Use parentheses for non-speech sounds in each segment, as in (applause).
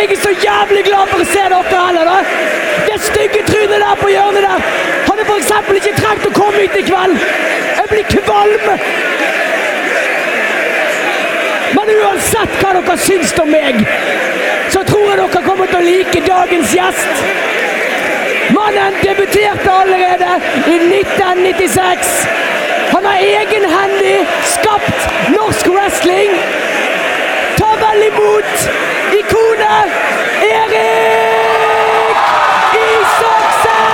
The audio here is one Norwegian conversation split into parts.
jeg er så jævlig glad for å se dere heller, da. Det stygge trynet der på hjørnet der hadde eksempel ikke trengt å komme hit i kveld. Jeg blir kvalm. Men uansett hva dere syns om meg, så tror jeg dere kommer til å like dagens gjest. Mannen debuterte allerede i 1996. Han har egenhendig skapt norsk wrestling. Ta vel imot ikonet Erik Isaksen!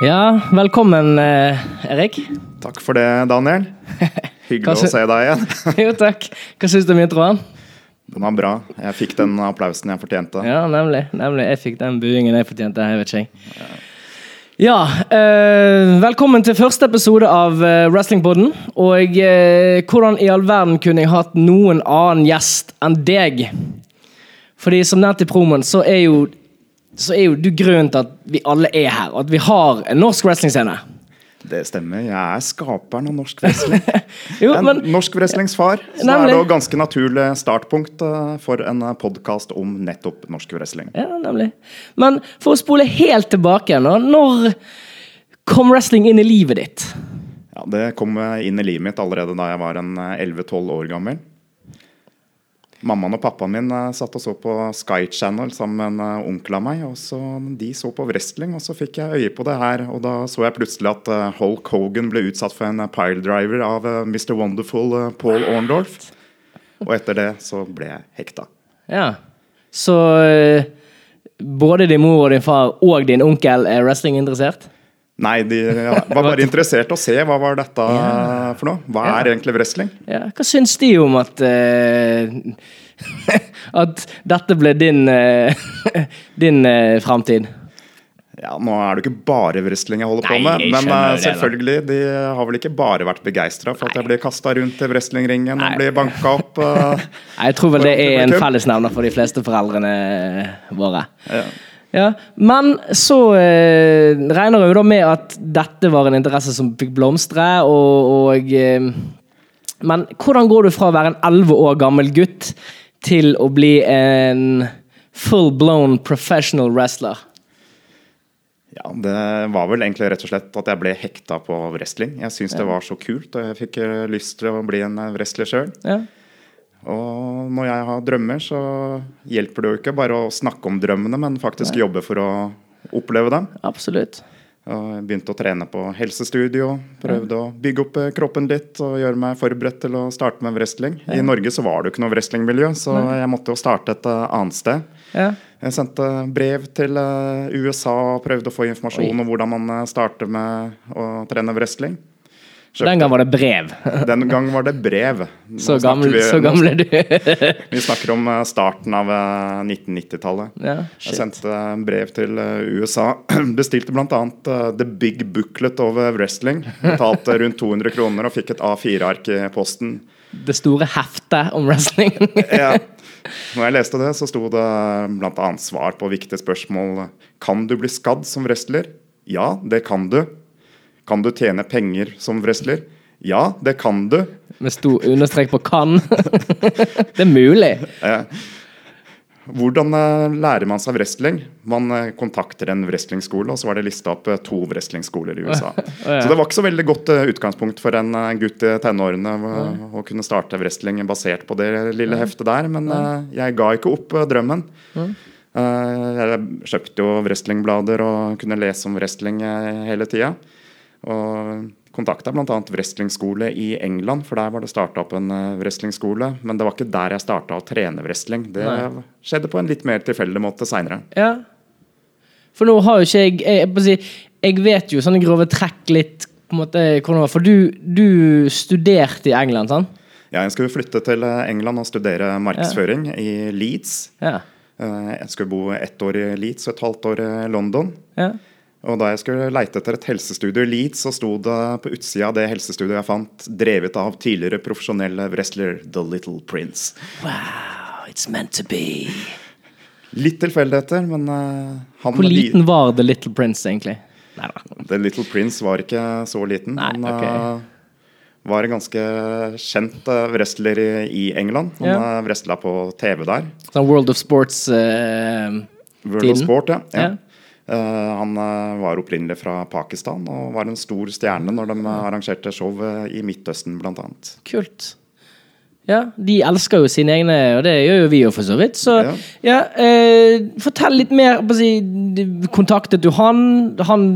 Ja, velkommen, eh, Erik. Takk for det, Daniel. Hyggelig sy- å se deg igjen. (laughs) Jo, takk. Hva syns du om introen? Den var bra. Jeg fikk den applausen jeg fortjente. Ja, nemlig. nemlig. Jeg fikk den buingen jeg fortjente. Jeg vet ikke. Ja, eh, velkommen til første episode av eh, Wrestlingpodden. Og eh, hvordan i all verden kunne jeg hatt noen annen gjest enn deg? Fordi som nevnt i promoen, så er jo så er jo du grunnen til at vi alle er her, og at vi har en norsk wrestlingscene. Det stemmer. Jeg er skaperen av norsk wrestling. (laughs) Jo, men norsk wrestlings far. Så Nemlig. er det ganske naturlig startpunkt eh, for en podkast om nettopp norsk wrestling. Ja, nemlig. Men for å spole helt tilbake nå, når kom wrestling inn i livet ditt? Ja, det kom eh, inn i livet mitt allerede da jeg var en eh, 11-12 år gammel. Mammaen og pappaen min eh, satt og så på Sky Channel sammen med en eh, onkel av meg. og så De så på wrestling, og så fikk jeg øye på det her. Og da så jeg plutselig at eh, Hulk Hogan ble utsatt for en piledriver av Mr. Wonderful Paul Orndorff. Og etter det så ble jeg hekta. Ja. Så både din mor og din far og din onkel er wrestlinginteressert? Nei, de ja, var (laughs) bare interessert i å se hva var dette ja. for noe. Hva er egentlig wrestling? Ja. Hva syns de om at uh, (laughs) At dette ble din uh, (laughs) din uh, framtid? Ja, Nå er det ikke bare wrestling jeg holder på med, men det, selvfølgelig, de har vel ikke bare vært begeistra for at jeg blir kasta rundt i wrestlingringen Nei. og blir banka opp. Nei, Jeg tror vel det er en fellesnevner for de fleste foreldrene våre. Ja. Ja, Men så eh, regner jeg jo da med at dette var en interesse som fikk blomstre, og, og eh, Men hvordan går du fra å være en elleve år gammel gutt til å bli en full blown professional wrestler? ja, Det var vel egentlig rett og slett at jeg ble hekta på wrestling. Jeg syntes det var så kult, og jeg fikk eh, lyst til å bli en eh, wrestler sjøl. Ja. Og når jeg har drømmer, så hjelper det jo ikke bare å snakke om drømmene, men faktisk jobbe for å oppleve dem. Absolutt. Og begynte å trene på helsestudio. Prøvde å bygge opp eh, kroppen litt og gjøre meg forberedt til å starte med wrestling. I Norge så var det jo ikke noe wrestlingmiljø, så jeg måtte jo starte et eh, annet sted. Ja. Jeg sendte brev til eh, USA og prøvde å få informasjon Oi. om hvordan man starter med å trene wrestling. Den gang var det brev. (laughs) Den gang var det brev. Nå Så gammel, vi- så gammel er du. (laughs) Vi snakker om eh, starten av eh, 1990-tallet. Ja, Jeg sendte brev til eh, USA. (clears throat) Bestilte bl.a. The Big Booklet of Wrestling. Betalte (laughs) rundt 200 kroner og fikk et A4-ark i posten. Det store heftet om wrestling. Ja. Når jeg leste det, så sto det bl.a. svar på viktige spørsmål. Kan du bli skadd som wrestler? Ja, det kan du. Kan du tjene penger som wrestler? Ja, det kan du. Med stor understrek på 'kan'. (laughs) det er mulig. Hvordan eh, lærer man seg wrestling? Man eh, kontakter en wrestlingskole, og så var det lista opp eh, to wrestlingskoler i (laughs) USA. Så det var ikke så veldig godt utgangspunkt for en gutt i tenårene å kunne starte wrestling basert på det lille heftet der, men jeg ga ikke opp drømmen. Jeg kjøpte jo wrestlingblader og kunne lese om wrestling hele tida. Og kontakta bl.a. wrestlingskole i England, for der var det starta opp en uh, wrestlingskole. Men det var ikke der jeg starta å trene wrestling. Det Nei. skjedde på en litt mer tilfeldig måte seinere. Ja. For nå har jo ikke jeg Jeg, jeg, jeg vet jo sånne grove trekk litt måte, For du, du studerte i England, sant? Ja, jeg skulle flytte til eh, England og studere markedsføring i Leeds. Ja. Eh, Jeg skulle bo ett år i Leeds og et halvt år i London. ja. Og da jeg skulle leite etter et helsestudio i Leeds, så sto det på utsida av det helsestudioet jeg fant, drevet av tidligere profesjonelle wrestler The Little Prince. Wow, it's meant to be. Litt tilfeldigheter, men eh, han Hvor liten var The Little Prince, egentlig? Neida. The Little Prince var ikke så liten. Nei, han ok. eh, var en ganske kjent eh, wrestler i, England. Han ja. wrestla på TV der. Sånn World of Sports eh, World of Sport, ja. ja. Ja. Eh, han eh, var opprinnelig fra Pakistan og var en stor stjerne når de eh, arrangerte show i Midtøsten, bl.a. Kult. Ja, de elsker jo sine egne, og det gjør jo vi jo for så vidt. Så ja, Ja. eh, fortell litt mer. si, kontaktet du han? Han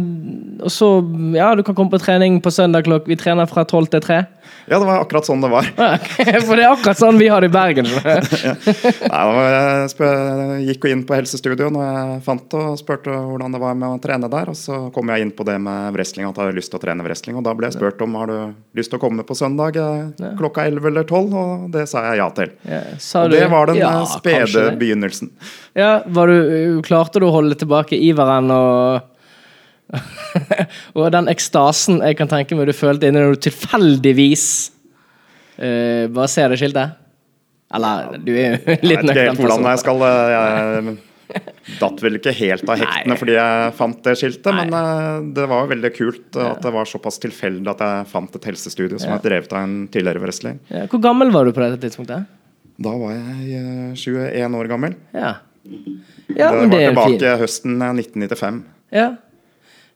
Og så Ja, du kan komme på trening på søndag klokk Vi trener fra tolv til tre. Ja, det var akkurat sånn det var. (laughs) Ja, For det er akkurat sånn vi har det i Bergen. (laughs) ja. Nei, jeg gikk jo inn på helsestudio når jeg fant det, og spurte hvordan det var med å trene der. Og så kom jeg inn på det med wrestling, at jeg hadde lyst til å trene wrestling. Og da ble jeg spurt om har du lyst til å komme på søndag eh, klokka 11 eller 12, og det sa jeg ja til. Ja, Og det var den Ja, eh, spede begynnelsen. Ja, var du, Klarte du å holde tilbake iveren og (laughs) Og den ekstasen jeg kan tenke meg du følte inni når du tilfeldigvis uh, bare ser det skiltet? Eller, du er jo Jeg vet ikke helt hvordan jeg skal eh, Jeg datt vel ikke helt av hektene Nei. fordi jeg fant det skiltet, Nei. men eh, det var veldig kult at det var såpass tilfeldig at jeg fant et helsestudio som Ja. er drevet av en tidligere wrestling. Ja, hvor gammel var du på dette tidspunktet? Da var jeg eh, 21 år gammel. Ja. ja det var det tilbake fin. høsten eh, 1995. Ja.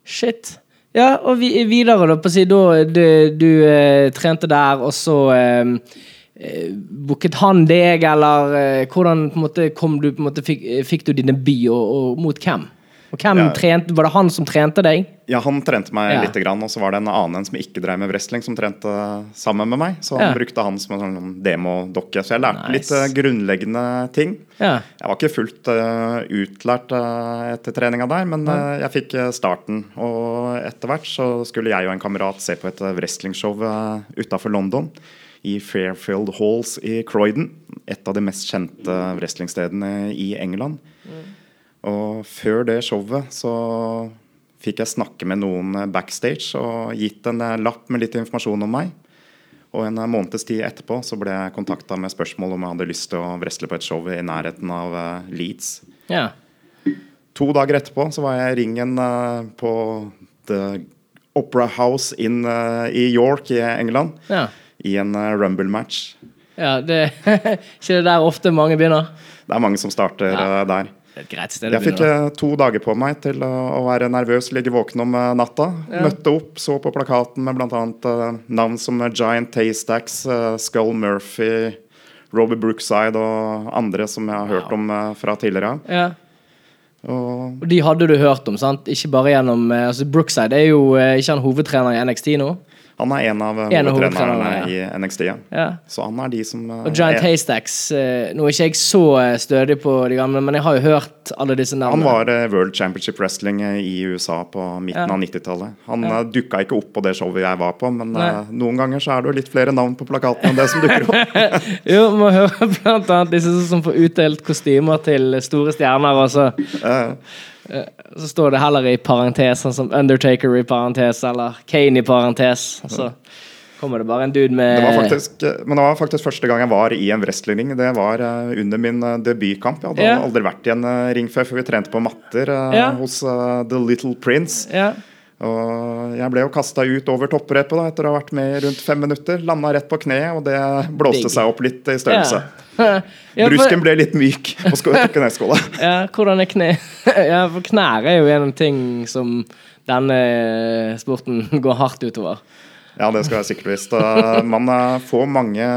Shit. Ja, og vi, videre, da. På å si, da du, du eh, trente der, og så eh, eh, Booket han deg, eller eh, hvordan på en måte, kom du, på en måte, fikk, eh, fikk du din debut, og, og mot hvem? Og hvem Ja. trente, Var det han som trente deg? Ja, han trente meg Ja. lite grann, og så var det en annen som ikke drev med wrestling, som trente sammen med meg. Så han Ja. brukte han som en sånn demodokke. Så jeg lærte Nice. litt eh, grunnleggende ting. Ja. Jeg var ikke fullt uh, utlært uh, etter treninga der, men uh, jeg fikk starten. Og etter hvert så skulle jeg og en kamerat se på et wrestlingshow uh, utafor London. I Fairfield Halls i Croydon. Et av de mest kjente wrestlingstedene i England. Og før det showet så fikk jeg snakke med noen eh, backstage og gitt en eh, lapp med litt informasjon om meg. Og en eh, måneds tid etterpå så ble jeg kontakta med spørsmål om jeg hadde lyst til å wrestle på et show i nærheten av Leeds. ja. To dager etterpå så var jeg i ringen på The Opera House in, i York i England ja. i en rumble-match. ja det, (laughs) ikke det der ofte mange begynner? Det er mange som starter Ja. der. Det er et greit sted Jeg fikk eh, to dager på meg til å, å være nervøs, ligge våken om eh, natta. Ja. Møtte opp, så på plakaten med bl.a. Navn som eh, Giant Taystacks, Skull Murphy, Robert Brookside og andre som jeg har hørt om eh, fra tidligere. Ja. Og Og de hadde du hørt om, sant? Ikke bare gjennom eh, altså Brookside er jo eh, ikke han hovedtrener i NXT nå? Han er en av eh, hovedtrenerne ja. i NXT. Ja. Ja. Så han er de som eh, Og Giant er- Haystacks eh, Nå er ikke jeg så stødig på de gamle, men jeg har jo hørt alle disse navnene. Han var World Championship Wrestling i USA på midten Ja. av 90-tallet. Han Ja. dukka ikke opp på det showet jeg var på, men Nei. noen ganger så er det jo litt flere navn på plakaten enn det som dukker opp. (laughs) Jo, må høre blant annet disse som får utdelt kostymer til store stjerner, altså. så, Eh, så står det heller i parentes, sånn som Undertaker i parentes, eller Kane i parentes. Så kommer det bare en dude med Det var faktisk, eh, men det var faktisk første gang jeg var i en wrestlingring. Det var eh, under min eh, debutkamp. Jeg hadde yeah. aldri vært i en eh, ring før, for vi trente på matter yeah. Hos eh, The Little Prince. Ja. Og jeg ble jo kasta ut over topprepet da, etter å ha vært med i rundt fem minutter. Landa rett på kneet, og det blåste seg opp litt i størrelse. Ja. (laughs) Ja, for- Brusken ble litt myk på kneskåla. (laughs) Ja, hvordan er kne? (laughs) Ja, for knær er jo en ting som denne sporten går hardt utover. Ja, det skal jeg sikkert visst. Man uh, får mange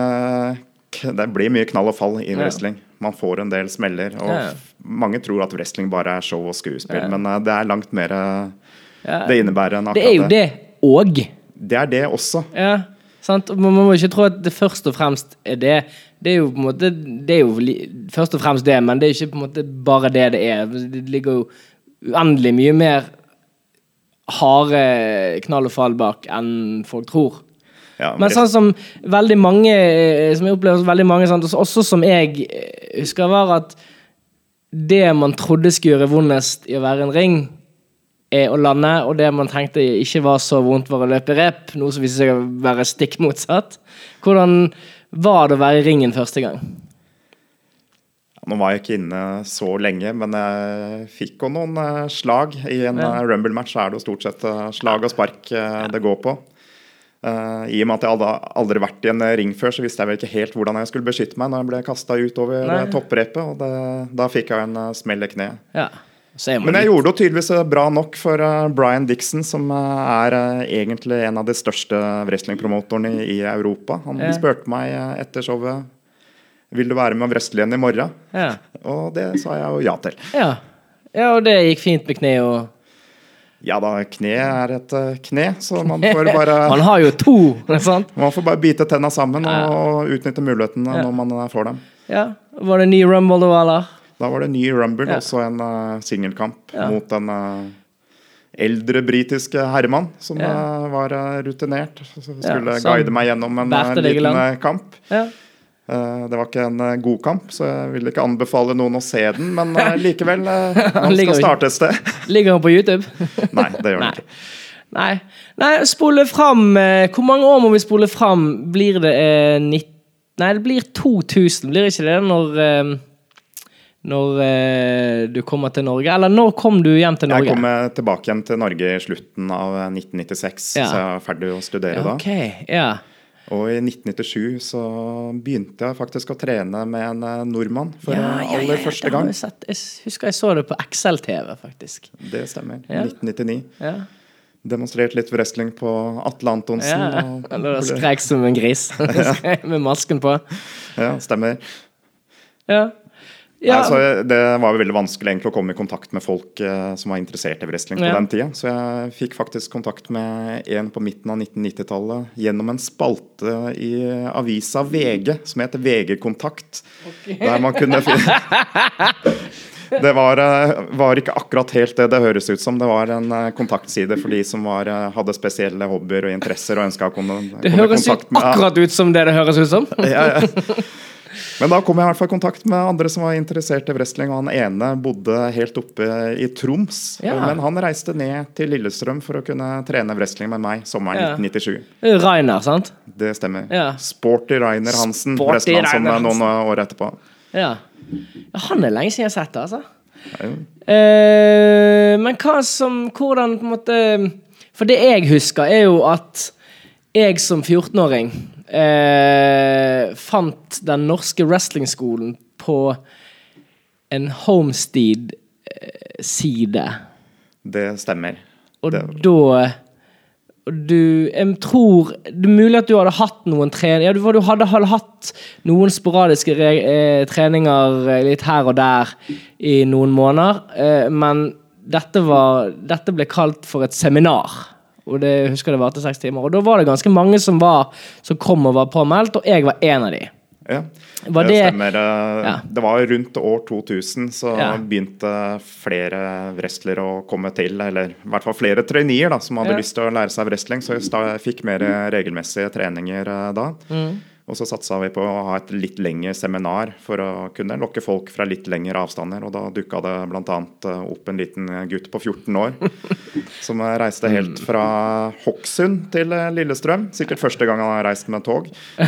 Det blir mye knall og fall i wrestling. Man får en del smeller. Og mange tror at wrestling bare er show og skuespill, men uh, det er langt mer uh, Ja. det innebærer enn Det er jo det. òg. Det er det også. Ja, sant? Man må ikke tro at det først og fremst er det. Det er jo på en måte Det er jo først og fremst det, men det er ikke på en måte bare det det er. Det ligger jo uendelig mye mer harde knall og fall bak enn folk tror. Ja, Men sånn som veldig mange eh, Som jeg opplever veldig mange sant? Også, også som jeg eh, husker, var at det man trodde skulle gjøre vondest i å være en ring, å lande, og det man tenkte ikke var så vondt, var å løpe rep, noe som viste seg å være stikk motsatt. Hvordan var det å være i ringen første gang? Nå var jeg ikke inne så lenge, men jeg fikk jo noen eh, slag. I en Ja. ja. Rumble-match er det jo stort sett eh, slag og spark eh, det går på. Eh, I og med at jeg hadde aldri vært i en ring før, så visste jeg vel ikke helt hvordan jeg skulle beskytte meg når jeg ble kasta utover eh, topprepet, og det, da fikk jeg en eh, smell i kneet. Ja. Men jeg gjorde det tydeligvis eh, bra nok for eh, Brian Dixon, som eh, er egentlig en av de største wrestlingpromotorene i, Europa. Han spurte meg etter showet vil du være med og wrestle igjen i morgen. ja. Og det sa jeg jo ja til. Ja. ja, og det gikk fint med kne og Ja da, kne er et kne, så man får (laughs) bare, Man har jo to, (laughs) sant? man får bare bite tenna sammen og utnytte mulighetene Ja. når man får dem. Ja. Var det ny rumble da, eller? Da var det ny Rumble, Ja. også en uh, singelkamp Ja. mot en uh, eldre britiske herremann som Ja. uh, var eh, rutinert. Som skulle guide meg gjennom en eh, liten eh, kamp. Ja. Eh, det var ikke en eh, god kamp, så jeg vil ikke anbefale noen å se den, men eh, (laughs) likevel eh, (laughs) Man skal starte et sted. (laughs) Ligger han på YouTube? Nei, det gjør han ikke. Nei. Nei, spole fram eh, Hvor mange år må vi spole fram? Blir det eh, 19... Nei, det blir 2000, blir ikke det? Når eh, Når eh, du kommer til Norge? Eller når kom du hjem til Norge? Jeg kom eh, tilbake igjen til Norge i slutten av eh, 1996, Ja. så jeg var ferdig å studere Ja, da. Ok, ja. Og i 1997 så begynte jeg faktisk å trene med en eh, nordmann for eh, aller første gang. jeg husker jeg så det på XL-TV, faktisk. Det stemmer. Ja. 1999. Ja. Demonstrert litt wrestling på Atle Antonsen. Ja, (laughs) Eller skrek som en gris (laughs) med masken på. ja, stemmer. Ja. Ja. Nei, jeg- det var jo veldig vanskelig egentlig å komme i kontakt med folk eh, som var interessert i wrestling på Ja. den tida. Så jeg fikk faktisk kontakt med en på midten av 1990-tallet gjennom en spalte i avisa VG som heter VG-kontakt. Der man kunne finne (laughs) Det var, eh, var ikke akkurat helt det det høres ut som. Det var en eh, kontaktside for de som var, eh, hadde spesielle hobbyer og interesser og ønska å komme, det komme høres kontakt med akkurat ut som det det høres ut som. ja, ja. (laughs) Men da kom jeg i hvert fall i kontakt med andre som var interessert i wrestling. Og han ene bodde helt oppe i Troms. Ja. Men han reiste ned til Lillestrøm for å kunne trene wrestling med meg sommeren Ja. 1997. Rainer, sant? Det stemmer. Ja. Sporty Rainer Hansen Sporty Rainer han som Rainer noen år etterpå. Ja. Han er lenge siden jeg har sett det, altså. Eh, men hva som Hvordan på en måte For det jeg husker, er jo at jeg som 14-åring eh, fant den norske wrestlingskolen på en Homestead-side. Det stemmer. Og Det- da du, jeg tror Det er mulig at du hadde hatt noen treninger Ja, du, du hadde, hadde hatt noen sporadiske re, eh, treninger eh, litt her og der i noen måneder, eh, men dette, var, dette ble kalt for et seminar. Og det jeg husker det varte seks timer. Og da var det ganske mange som, var, som kom og var påmeldt, og jeg var en av de. Ja, Var det, det- stemmer. Ja. Det var rundt år 2000 så Ja. begynte flere wrestlere å komme til. Eller i hvert fall flere traineer da, som hadde Ja. lyst til å lære seg wrestling. Så jeg fikk mer regelmessige treninger eh, da. Mm. Og så satsa vi på å ha et litt lengre seminar for å kunne lokke folk fra litt lengre avstander. Og da dukka det bl.a. opp en liten gutt på 14 år (laughs) som reiste helt Mm. fra Hokksund til eh, Lillestrøm. Sikkert første gang han har reist med tog. (laughs)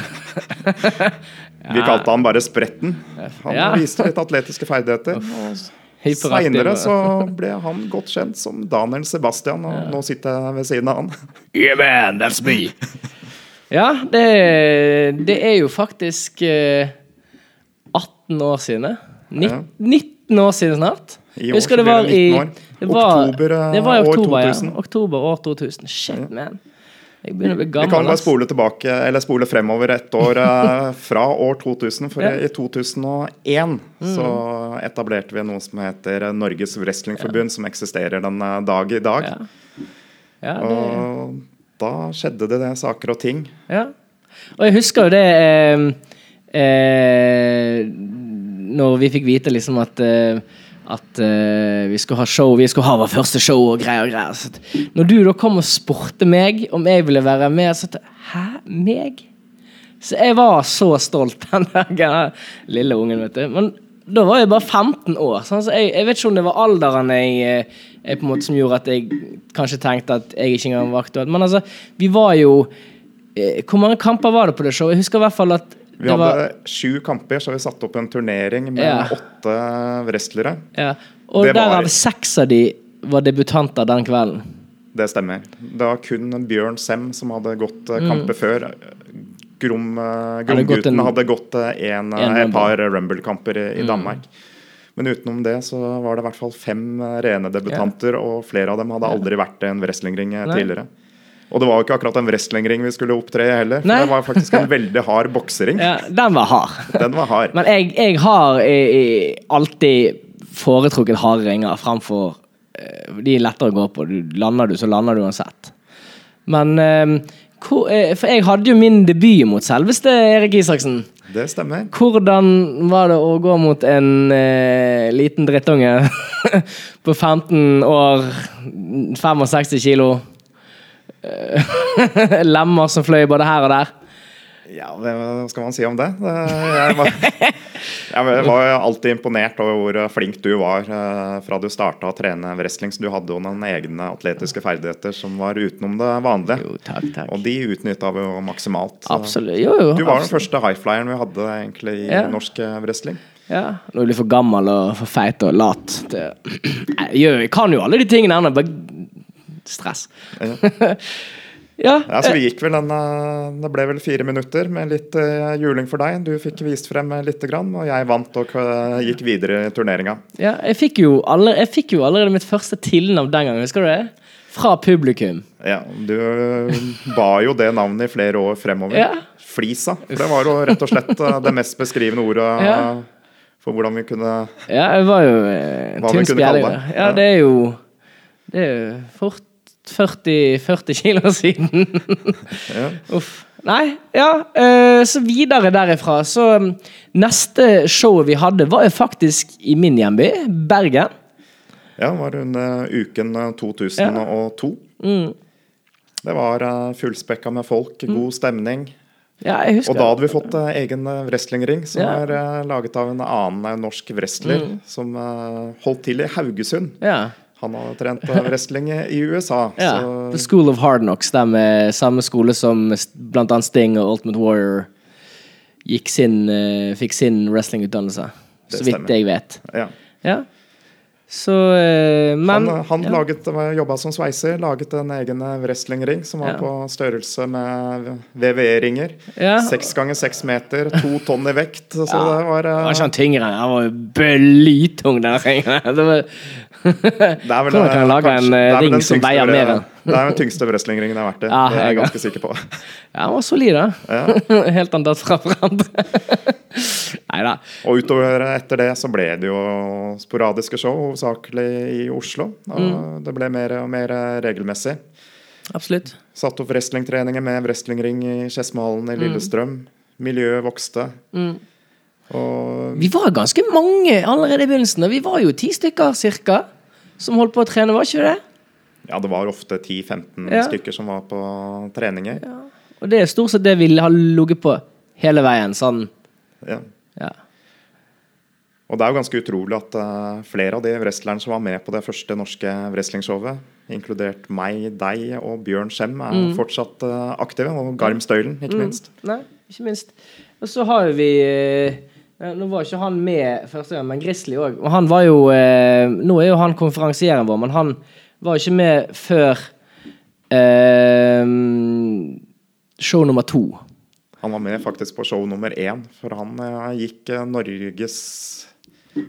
Vi kalte han bare Spretten. Han viste litt atletiske ferdigheter. Og Seinere så ble han godt kjent som Daniel Sebastian, og nå sitter jeg ved siden av han. Yeah, man, that's me. (laughs) ja, det, det er jo faktisk eh, 18 år siden. Ja. 19 år siden snart. I år så det blir var det i 19 år. det var, Oktober, eh, det var i år oktober, 2000. ja. Oktober år 2000. Shit, man. Jeg begynner å bli Vi gammel. kan bare ass. spole tilbake, eller spole fremover et år eh, (laughs) fra år 2000. For Ja. Mm. i 2001 så etablerte vi noe som heter Norges Wrestlingforbund, som eksisterer den eh, dag i dag. Ja. Ja, det, Og da skjedde det, det saker og ting. ja. Og jeg husker jo det eh, eh, Når vi fikk vite liksom at eh, at eh, vi skulle ha show, vi skulle ha vår første show og greier. og greier. Så når du da kom og spurte meg om jeg ville være med, så at, Hæ? Meg? Så jeg var så stolt (laughs) den dagen. Lille ungen, vet du. Men da var jeg bare 15 år. Sånn, så jeg, jeg vet ikke om det var alderen jeg, eh, på en måte som gjorde at jeg kanskje tenkte at jeg ikke engang var aktuell. Men altså, vi var jo eh, Hvor mange kamper var det på det showet? Jeg husker i hvert fall at Vi hadde var- sju kamper, så vi satte opp en turnering med Ja. åtte wrestlere. Ja. Og Det var- seks av de var debutanter den kvelden. Det stemmer. Det var kun Bjørn Sem som hadde gått eh, kamper før. Grom, eh, Mm. Hadde gått en- en, En et par Rumble-kamper i, i Mm. Men utenom det så var det i hvert fall fem eh, rene debutanter, og flere av dem hadde aldri vært en wrestlingring tidligere. Og det var jo ikke akkurat en wrestlingring vi skulle opptre i heller. For Nei. det var faktisk en (laughs) veldig hard boksering. Ja, den var hard. Den var hard. Men jeg, jeg har i, i, alltid foretrukket harde ringer framfor eh, De er lettere å gå på. Du, lander du, så lander du uansett. Men eh, For jeg hadde jo min debut mot selveste Erik Isaksen. Det stemmer. Hvordan var det å gå mot en eh, liten drittunge (laughs) på 15 år, 65 kilo? Eh, (laughs) Lemmer som fløy både her og der. Ja, hva skal man si om det? jeg, var, (laughs) jeg var alltid imponert over hvor flink du var eh, fra du starta å trene wrestling. Så du hadde jo noen egne atletiske ferdigheter som var utenom det vanlige. Jo, takk, takk. Og de utnytta vi jo maksimalt. Absolutt. Jo, jo. Du var den første highflyeren vi hadde egentlig i Ja. norsk eh, wrestling. Ja, Når du blir for gammel og for feit og lat. Det, (clears throat) jeg, jeg kan jo alle de tingene bare stress. ja, (laughs) Ja, så vi gikk vel den eh, Det ble vel fire minutter med litt eh, juling for deg. Du fikk vist frem eh, lite grann, og jeg vant og eh, gikk videre i turneringa. ja, jeg, fikk allerede, jeg fikk jo allerede mitt første tilnavn den gangen, husker du det? Fra publikum. Ja, du eh, ba jo det navnet i flere år fremover. Ja. Flisa. For det var jo rett og slett eh, det mest beskrivende ordet eh, Ja. for hvordan vi kunne Ja, jeg var jo en tynn spjelling. Ja, Ja. det er jo Det er jo fort 40, 40 kilo (laughs) siden. ja. Uff. Nei, ja. eh, så videre derifra. Så mm, neste show vi hadde, var faktisk i min hjemby, Bergen. ja, det var under uken eh, 2002. Mm. Det var eh, fullspekka med folk, god stemning. Ja, jeg husker Og da hadde vi fått egen wrestlingring, som Ja. er laget av en annen norsk wrestler som eh, holdt til i Haugesund. Ja. Han har trent wrestling i USA. ja. Så The School of Hard Knocks, der med samme skole som bl.a. Sting og Ultimate Warrior gikk sin, eh, fikk sin wrestlingutdannelse. Så vidt jeg vet. ja. Ja. Så eh, Men Han, han ja. laget, jobba som sveiser, laget en egen eh, wrestlingring som var Ja. på størrelse med VVE-ringer. Seks ganger seks meter, to tonn i vekt. Så det var Han var ikke han tyngre, han var jo blytung, den ringen. (laughs) Det var det er vel, eh, lage kanskje- en, eh, det er ring den som tyngste veier mer enn- (laughs) Det er den tyngste wrestlingringen jeg har vært i. Ja, det er jeg ganske sikker på. (laughs) Ja, den var solid, da. Ja. (laughs) Helt annet fra hverandre. Nei da. Og utover etter det så ble det jo sporadiske show, hovedsakelig i Oslo. Og Mm. det ble mer og mer regelmessig. Absolutt. Satt opp wrestlingtreninger med wrestlingring i Skedsmohallen Mm. i Lillestrøm. Miljøet vokste. Og Vi var ganske mange allerede i begynnelsen. Vi var jo ti stykker cirka som holdt på å trene, var ikke det? ja, det var ofte 10-15 Ja. stykker som var på treninger. Og det er stort sett det vi har ligget på hele veien. Sånn. Ja. Ja. Og det er jo ganske utrolig at uh, flere av de wrestlerne som var med på det første norske wrestlingshowet, inkludert meg, deg og Bjørn Skjem, er Mm. fortsatt uh, aktive. Og Garm Støylen, ikke minst. Nei, ikke minst. Og så har jo vi eh, Nå var ikke han med første gang, men Grizzly òg. Og han var jo eh, Nå er jo han konferansieren vår, men han var ikke med før eh, show nummer to. Han var med faktisk på show nummer én, for han eh, gikk eh, Norges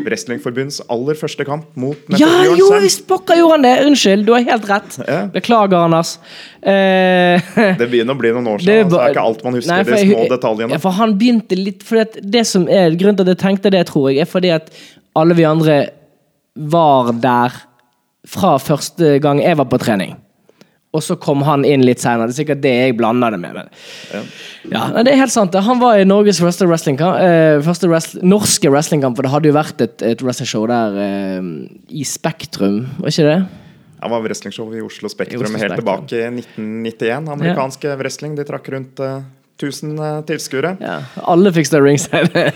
Wrestlingforbunds aller første kamp mot nettopp Ja, Bjørn jo, visst pokker gjorde han det! Unnskyld, du har helt rett. Ja. Beklager, Anders. Eh, Det begynner å bli noen år (laughs) siden, er så det er ikke alt man husker. Nei, de jeg- små detaljene. Ja, for han begynte litt for det som er Grunnen til at jeg tenkte det, tror jeg, er fordi at alle vi andre var der fra første gang jeg var på trening. Og så kom han inn litt seinere. Det er sikkert det jeg blander det med. Ja. Ja, det er helt sant. Han var i Norges første wrestlingkamp. Eh, første wrestling, norske wrestlingkamp, for det hadde jo vært et, et wrestlingshow der eh, i Spektrum, var ikke det? Han var wrestlingshow i Oslo I Spektrum Oslo helt Spektrum. tilbake i 1991. Amerikansk wrestling. De trakk rundt eh, 1000 eh, tilskuere. Ja, alle fikk stå ringside.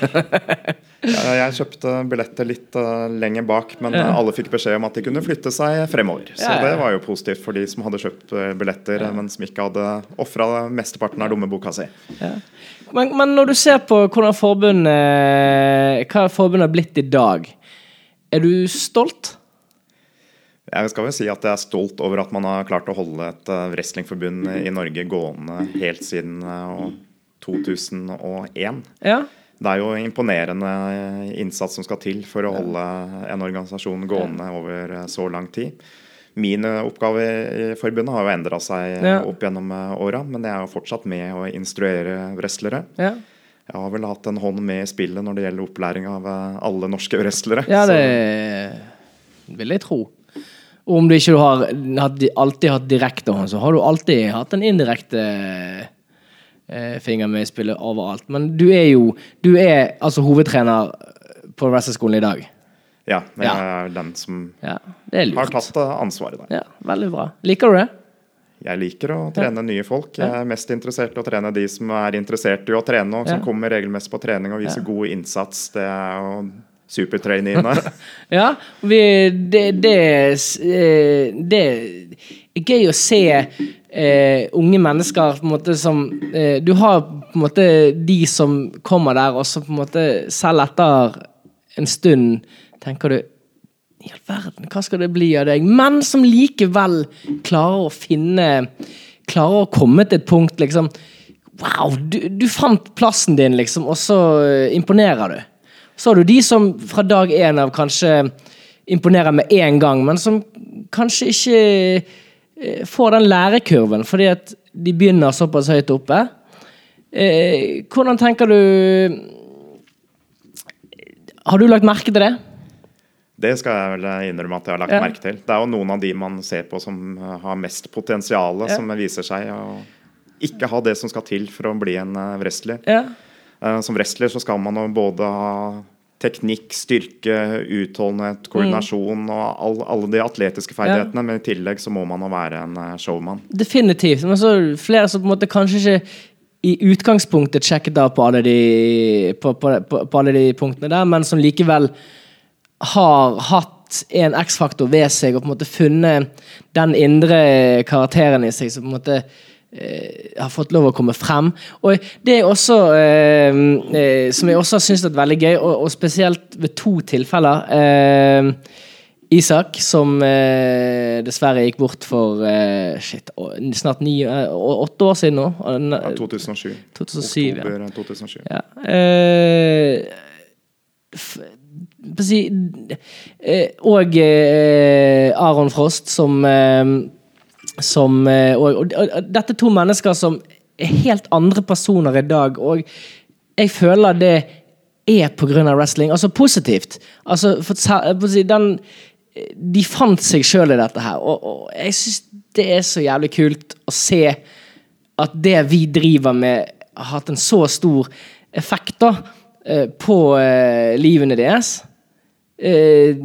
Eh, Jeg kjøpte billetter litt uh, lenger bak, men ja. alle fikk beskjed om at de kunne flytte seg fremover. Så Ja, ja. det var jo positivt for de som hadde kjøpt eh, billetter, men som ikke hadde ofra mesteparten av lommeboka si. men, men når du ser på hvordan forbundet Hva forbundet har blitt i dag, er du stolt? Jeg skal vel si at jeg er stolt over at man har klart å holde et eh, wrestlingforbund i Norge gående helt siden eh, 2001. Ja. Det er jo imponerende innsats som skal til for å holde en organisasjon gående over eh, så lang tid. Min eh, oppgave i forbundet har jo endra seg eh, Ja. opp gjennom eh, åra, men jeg er jo fortsatt med å instruere wrestlere. Ja, Jeg har vel hatt en hånd med i spillet når det gjelder opplæring av eh, alle norske wrestlere. ja Så- det vil jeg tro. Og om du ikke har alltid hatt direkte hånd, så har du alltid hatt en indirekte eh, finger med i spillet overalt. Men du er jo Du er altså hovedtrener på wrestlerskolen i dag. ja, jeg Ja. er den som Ja, er har tatt ansvaret der. Ja, Veldig bra. Liker du det? Jeg liker å trene nye folk. Jeg er mest interessert i å trene de som er interessert i å trene, og som Ja. kommer regelmessig på trening og viser god innsats. Det er jo supertraineene. (laughs) Ja, vi, det, det, eh, det er gøy å se eh, unge mennesker på en måte som eh, Du har på en måte de som kommer der, og så på en måte selv etter en stund tenker du i all verden, hva skal det bli av deg? Men som likevel klarer å finne Klarer å komme til et punkt, liksom Wow, du, du fant plassen din, liksom, og så eh, imponerer du. Så har du de som fra dag én av kanskje imponerer med en gang, men som kanskje ikke eh, får den lærekurven fordi at de begynner såpass høyt oppe. Eh, hvordan tenker du Har du lagt merke til det? Det skal jeg vel innrømme at jeg har lagt Ja. merke til. Det er jo noen av de man ser på som eh, har mest potensial, Ja. som viser seg å ikke ha det som skal til for å bli en wrestler. Ja. Eh, Som wrestler så skal man jo både ha teknikk, styrke, utholdenhet, koordinasjon og all, alle de atletiske ferdighetene, men i tillegg så må man jo være en eh, showman. Definitivt. Men så er flere som på en måte kanskje ikke i utgangspunktet sjekket av på alle de, på, på, på, alle de punktene der, men som likevel har hatt en X-faktor ved seg og på en måte funnet den indre karakteren i seg som på en måte har fått lov å komme frem. Og det er også eh, eh, Som jeg også har syntes er veldig gøy, og, og spesielt ved to tilfeller. Eh, Isak, som eh, dessverre gikk bort for eh, shit, snart ni, eh, åtte år siden nå. Ja, 2007. 2007, ja. Oktober 2007. ja. Eh, f, si, eh, og eh, Aron Frost, som eh, som eh, og, og, og dette er to mennesker som er helt andre personer i dag, og jeg føler det er av wrestling. Altså positivt. Altså, for, den, de fant seg sjøl i dette her, og, og jeg syns det er så jævlig kult å se at det vi driver med, har hatt en så stor effekt da, eh, på eh, livene deres. Eh,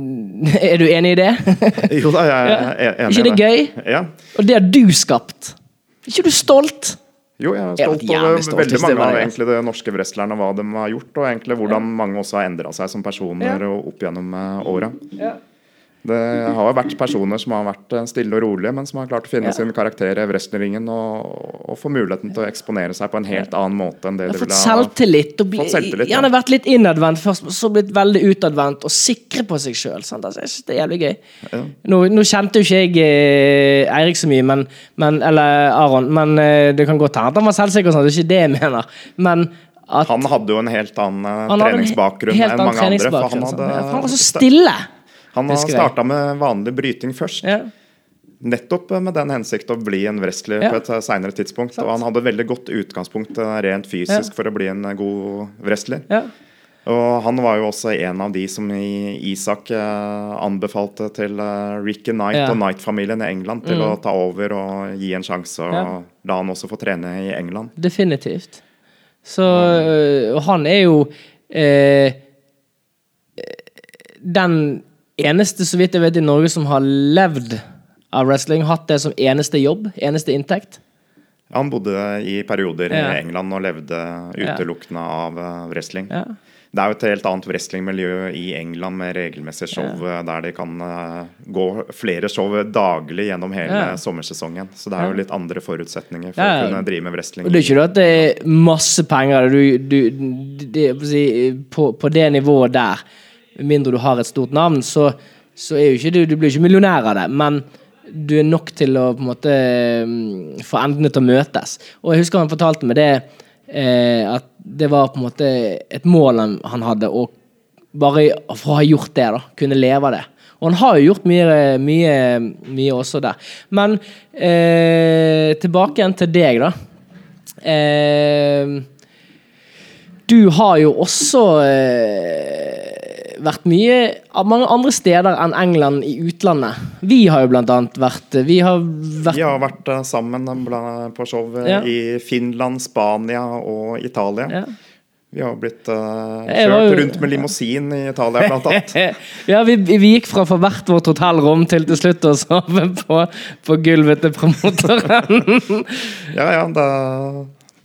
(laughs) er du enig i det? (laughs) Jo da, jeg Ja. er enig i det Ikke det gøy? Ja. Og det har du skapt. Er ikke du stolt? Jo, jeg er stolt over veldig mange av egentlig det norske wrestlerne, hva de har gjort, og egentlig hvordan mange også har endra seg som personer Ja. og opp gjennom åra. åra. Det har jo vært personer som har vært eh, stille og rolige, men som har klart å finne Ja. sin karakter i wrestleringen og, og få muligheten til å eksponere seg på en helt annen måte enn det de ville ha selvtillit. Og bli, Fått selvtillit, ja. vært litt innadvendt først, så blitt veldig utadvendt og sikre på seg sjøl. Altså, jeg det er jævlig gøy. Nå, nå kjente jo ikke jeg eh, Eirik så mye, men, men, eller Aron, men eh, det kan godt hende at han var selvsikker. sånn, Det er ikke det jeg mener. Men at Han hadde jo en helt annen eh, en treningsbakgrunn enn mange andre. For han, hadde, sånn. han var så stille. Han har starta med vanlig bryting først. Ja. Nettopp med den hensikt å bli en wrestler Ja. på et seinere tidspunkt. Sant. Og han hadde veldig godt utgangspunkt eh, rent fysisk for å bli en eh, god wrestler. Ja. Og han var jo også en av de som i Isak eh, anbefalte til eh, Ricky Knight Ja. Mm. og Knight-familien i England til å ta over og gi en sjanse, og Ja. la han også få trene i England. Definitivt. Så øh, han er jo eh, den eneste, så vidt jeg vet, i Norge som har levd av wrestling. Hatt det som eneste jobb, eneste inntekt. Han bodde i perioder Ja. i England og levde utelukkende av eh, wrestling. Ja. Det er jo et helt annet wrestlingmiljø i England med regelmessige show eh, der de kan eh, gå flere show daglig gjennom hele Ja. sommersesongen. Så det er jo litt andre forutsetninger for Ja. å kunne drive med wrestling. Og det er ikke det at det er masse penger du, du, det, på, på det nivået der, med mindre du har et stort navn, så, så er jo ikke du Du blir ikke millionær av det, men du er nok til å på en måte mm, få endene til å møtes. Og jeg husker han fortalte meg det, eh, at det var på en måte et mål han, hadde, og bare for å ha gjort det, da, kunne leve av det. Og han har jo gjort mye, mye, mye også der. Men eh, tilbake igjen til deg, da. Eh, du har jo også eh, vært mye mange andre steder enn England i utlandet. Vi har jo blant annet vært Vi har vært Vi har vært eh, sammen på show eh, Ja. i Finland, Spania og Italia. ja. Vi har blitt uh, kjørt rundt med limousin i Italia, blant (laughs) annet. ja, vi, vi gikk fra for hvert vårt hotellrom til til slutt å sove på, på gulvet til promotoren. Ja, ja, det,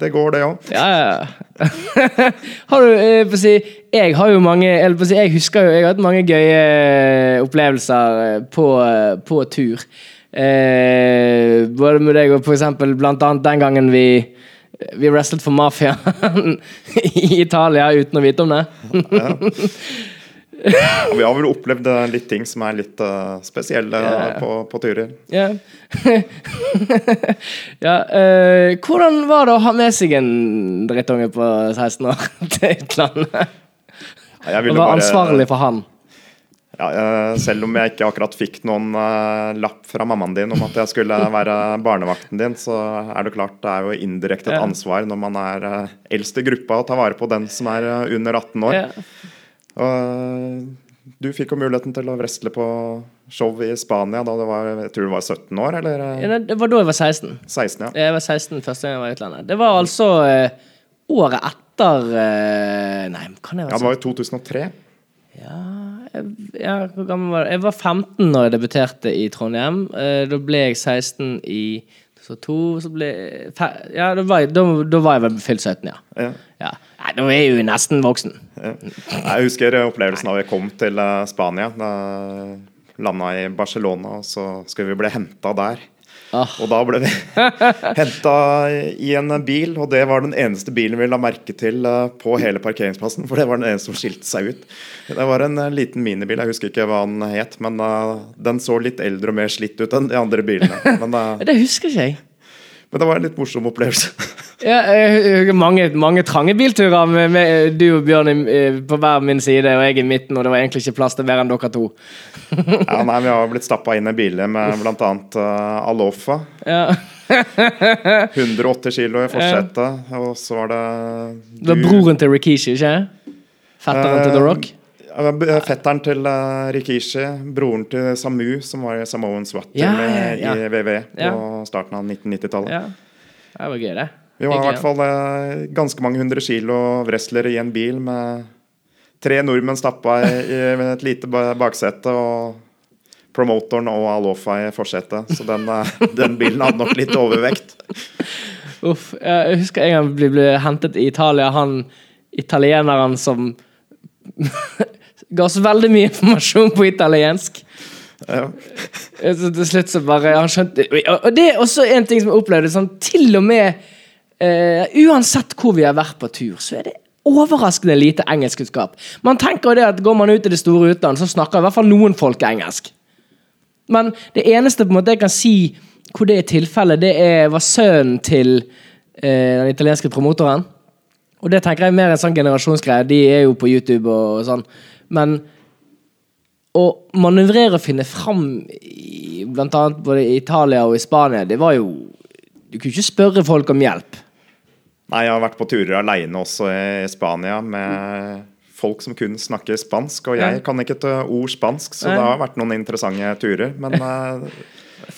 det går, det òg. Ja, ja. (laughs) har du jeg, på å si, Jeg har jo mange eller si, Jeg husker jo Jeg har hatt mange gøye eh, opplevelser eh, på, eh, på tur. Eh, både med deg og for eksempel blant annet den gangen vi vi wrestlet for mafiaen (laughs) i Italia uten å vite om det. (laughs) Og vi har vel opplevd eh, litt ting som er litt uh, spesielle yeah. på, på turer. Ja. (laughs) ja Uh, hvordan var det å ha med seg en drittunge på 16 år (laughs) til utlandet? Jeg Og være bare- ansvarlig for han. Ja, selv om jeg ikke akkurat fikk noen lapp fra mammaen din om at jeg skulle (laughs) være barnevakten din, så er det klart det er jo indirekte et ansvar når man er eldst i gruppa, å ta vare på den som er under 18 år. Ja. Og du fikk jo muligheten til å wrestle på show i Spania da du var jeg tror du var 17 år, eller eh, Ja, Det var da jeg var 16. 16, ja. Jeg var 16 første gang jeg var i utlandet. Det var altså eh, året etter eh, Nei, kan jeg være Ja, det var i 2003. Ja, jeg, ja, hvor gammel var jeg? Jeg var 15 når jeg debuterte i Trondheim. Eh, da ble jeg 16 i så to, så ble Ja, da var, jeg, da, da var jeg vel fylt 17, ja. Ja. ja. Nei, da er jeg jo nesten voksen. Jeg husker opplevelsen da vi kom til eh, Spania. Da landa i Barcelona, og så skulle vi bli henta der. Ah. Og da ble vi (laughs) henta i en bil, og det var den eneste bilen vi la merke til eh, på hele parkeringsplassen. For det var den eneste som skilte seg ut. Det var en eh, liten minibil, jeg husker ikke hva den het, men eh, den så litt eldre og mer slitt ut enn de andre bilene. Men, eh, (laughs) Det husker ikke jeg. men det var en litt morsom opplevelse. (laughs) Ja, mange, mange trange bilturer med, med du og Bjørn eh, på hver min side, og jeg i midten, og det var egentlig ikke plass til mer enn dere to. (laughs) Ja, nei, Vi har blitt stappa inn i biler med bl.a. Uh, Alofa. Ja. (laughs) 180 kilo i forsetet, og så var det Det var broren til Rikishi, ikke Fetteren til The Rock? Fetteren til eh, Rikishi, broren til Samu, som var i Samoan SWAT Ja, ja, ja. i VV på starten av 1990-tallet. Ja. Det var gøy, det. Vi var i hvert fall eh, ganske mange hundre kilo wrestlere i en bil med tre nordmenn stappa i, i et lite baksete og promotoren og Alofa i forsetet. Så den, eh, (laughs) den bilen hadde nok litt overvekt. Uff, jeg husker en gang ble, ble hentet i Italia, han italieneren som (laughs) ga oss veldig mye informasjon på italiensk. Ja. Så til slutt så bare Han skjønte Og det er også en ting som jeg opplevde. Sånn, til og med eh, Uansett hvor vi har vært på tur, så er det overraskende lite engelskkunnskap. Man tenker jo det at Går man ut i det store utland, så snakker i hvert fall noen folk engelsk. Men det eneste på en måte jeg kan si hvor det er tilfellet, det er, var sønnen til eh, den italienske promotoren. Og det tenker jeg er mer en sånn generasjonsgreie. De er jo på YouTube og sånn. Men å manøvrere og finne fram i blant annet både i Italia og i Spania, det var jo Du kunne ikke spørre folk om hjelp. Nei, jeg har vært på turer aleine også i Spania med folk som kun snakker spansk. Og jeg kan ikke et ord spansk, så det har vært noen interessante turer. Men (laughs) eh,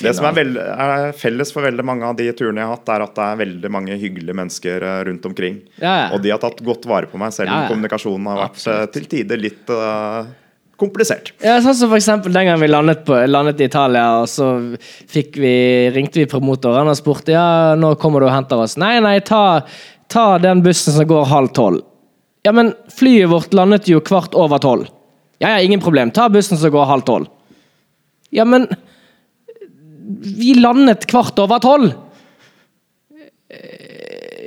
det som er, veld, er felles for veldig mange av de turene jeg har hatt, er at det er veldig mange hyggelige mennesker eh, rundt omkring. Ja, ja. Og de har tatt godt vare på meg, selv om Ja, kommunikasjonen har vært eh, til tider litt eh, komplisert. Ja, sånn som for eksempel Den gangen vi landet, på, landet i Italia, og så vi, ringte vi promotoren og spurte ja, når kommer du og henter oss. Nei, nei, ta, ta den bussen som går halv tolv. Ja, men flyet vårt landet jo kvart over tolv. Ja, ja, ingen problem. Ta bussen som går halv tolv. Ja, men Vi landet kvart over tolv!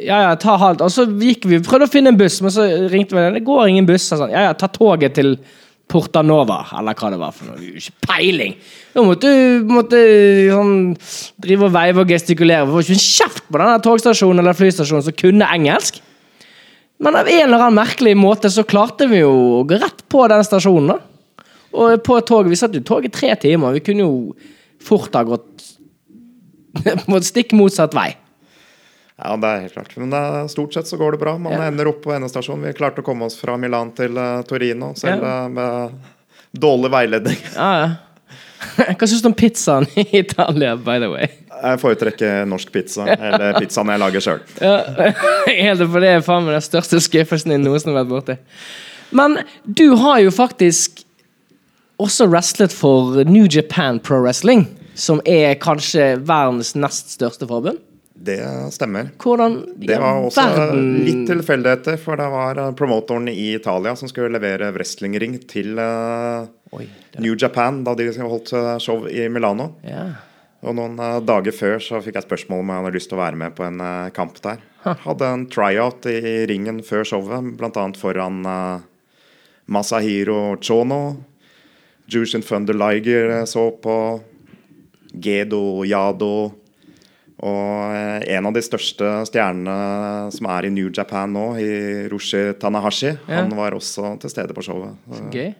Ja, ja, ta halvt. Og så gikk vi, prøvde å finne en buss, men så ringte vi. Det går ingen buss. Sånn. Ja, ja, ta toget til Portanova, eller hva det var for noe. Ikke peiling! Da måtte måtte, sånn, drive og veive og gestikulere. Det var ikke en kjeft på denne togstasjonen eller flystasjonen som kunne engelsk. Men av en eller annen merkelig måte så klarte vi jo å gå rett på den stasjonen. da. Og på toget, Vi satt jo i tre timer. Vi kunne jo fort ha gått på (laughs) stikk motsatt vei. Ja, det er helt klart. Men det, stort sett så går det bra. Man Ja. ender opp på endestasjonen. Vi klarte å komme oss fra Milan til uh, Torino, selv Ja. eh, med dårlig veiledning. Ja, ja. (laughs) Hva syns du om pizzaen i Italia, by the way? Jeg foretrekker norsk pizza, eller pizzaen jeg lager sjøl. Ja, (laughs) for det er faen meg den største skuffelsen jeg noensinne har vært borti. Men du har jo faktisk også wrestlet for New Japan Pro Wrestling, som er kanskje verdens nest største forbund. Det stemmer. Hvordan Det var også verden litt tilfeldigheter, for det var eh, promotoren i Italia som skulle levere wrestlingring til uh, Oi, det- New Japan da de holdt eh, show i Milano. Ja. Og noen uh, dager før så fikk jeg spørsmål om jeg hadde lyst til å være med på en uh, kamp der. Hadde en tryout i ringen før showet, bl.a. foran Masahiro Chono. Jushin Thunder Liger så på. Gedo Yado. Og eh, en av de største stjernene som er i New Japan nå, Hiroshi Tanahashi, Ja. han var også til stede på showet. Gøy.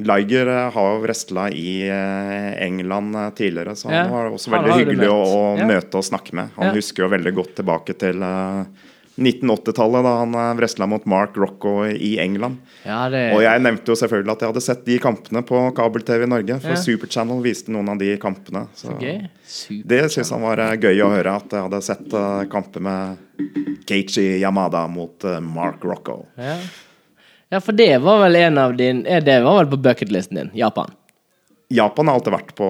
Liger eh, har jo wrestla i eh, England tidligere, så Ja, han var også veldig hyggelig å, å Ja. møte og snakke med. Han husker jo veldig godt tilbake til eh, 1980-tallet, da han uh, wrestla mot Mark Rocco i England. Ja, det Og jeg nevnte jo selvfølgelig at jeg hadde sett de kampene på kabel-TV i Norge, for Ja. Super Channel viste noen av de kampene. Så okay. Det syns han var eh, gøy å høre, at jeg hadde sett eh, kamper med Keiichi Yamada mot eh, Mark Rocco. Ja. ja, for det var vel en av din eh, Det var vel på bucketlisten din? Japan? Japan har alltid vært på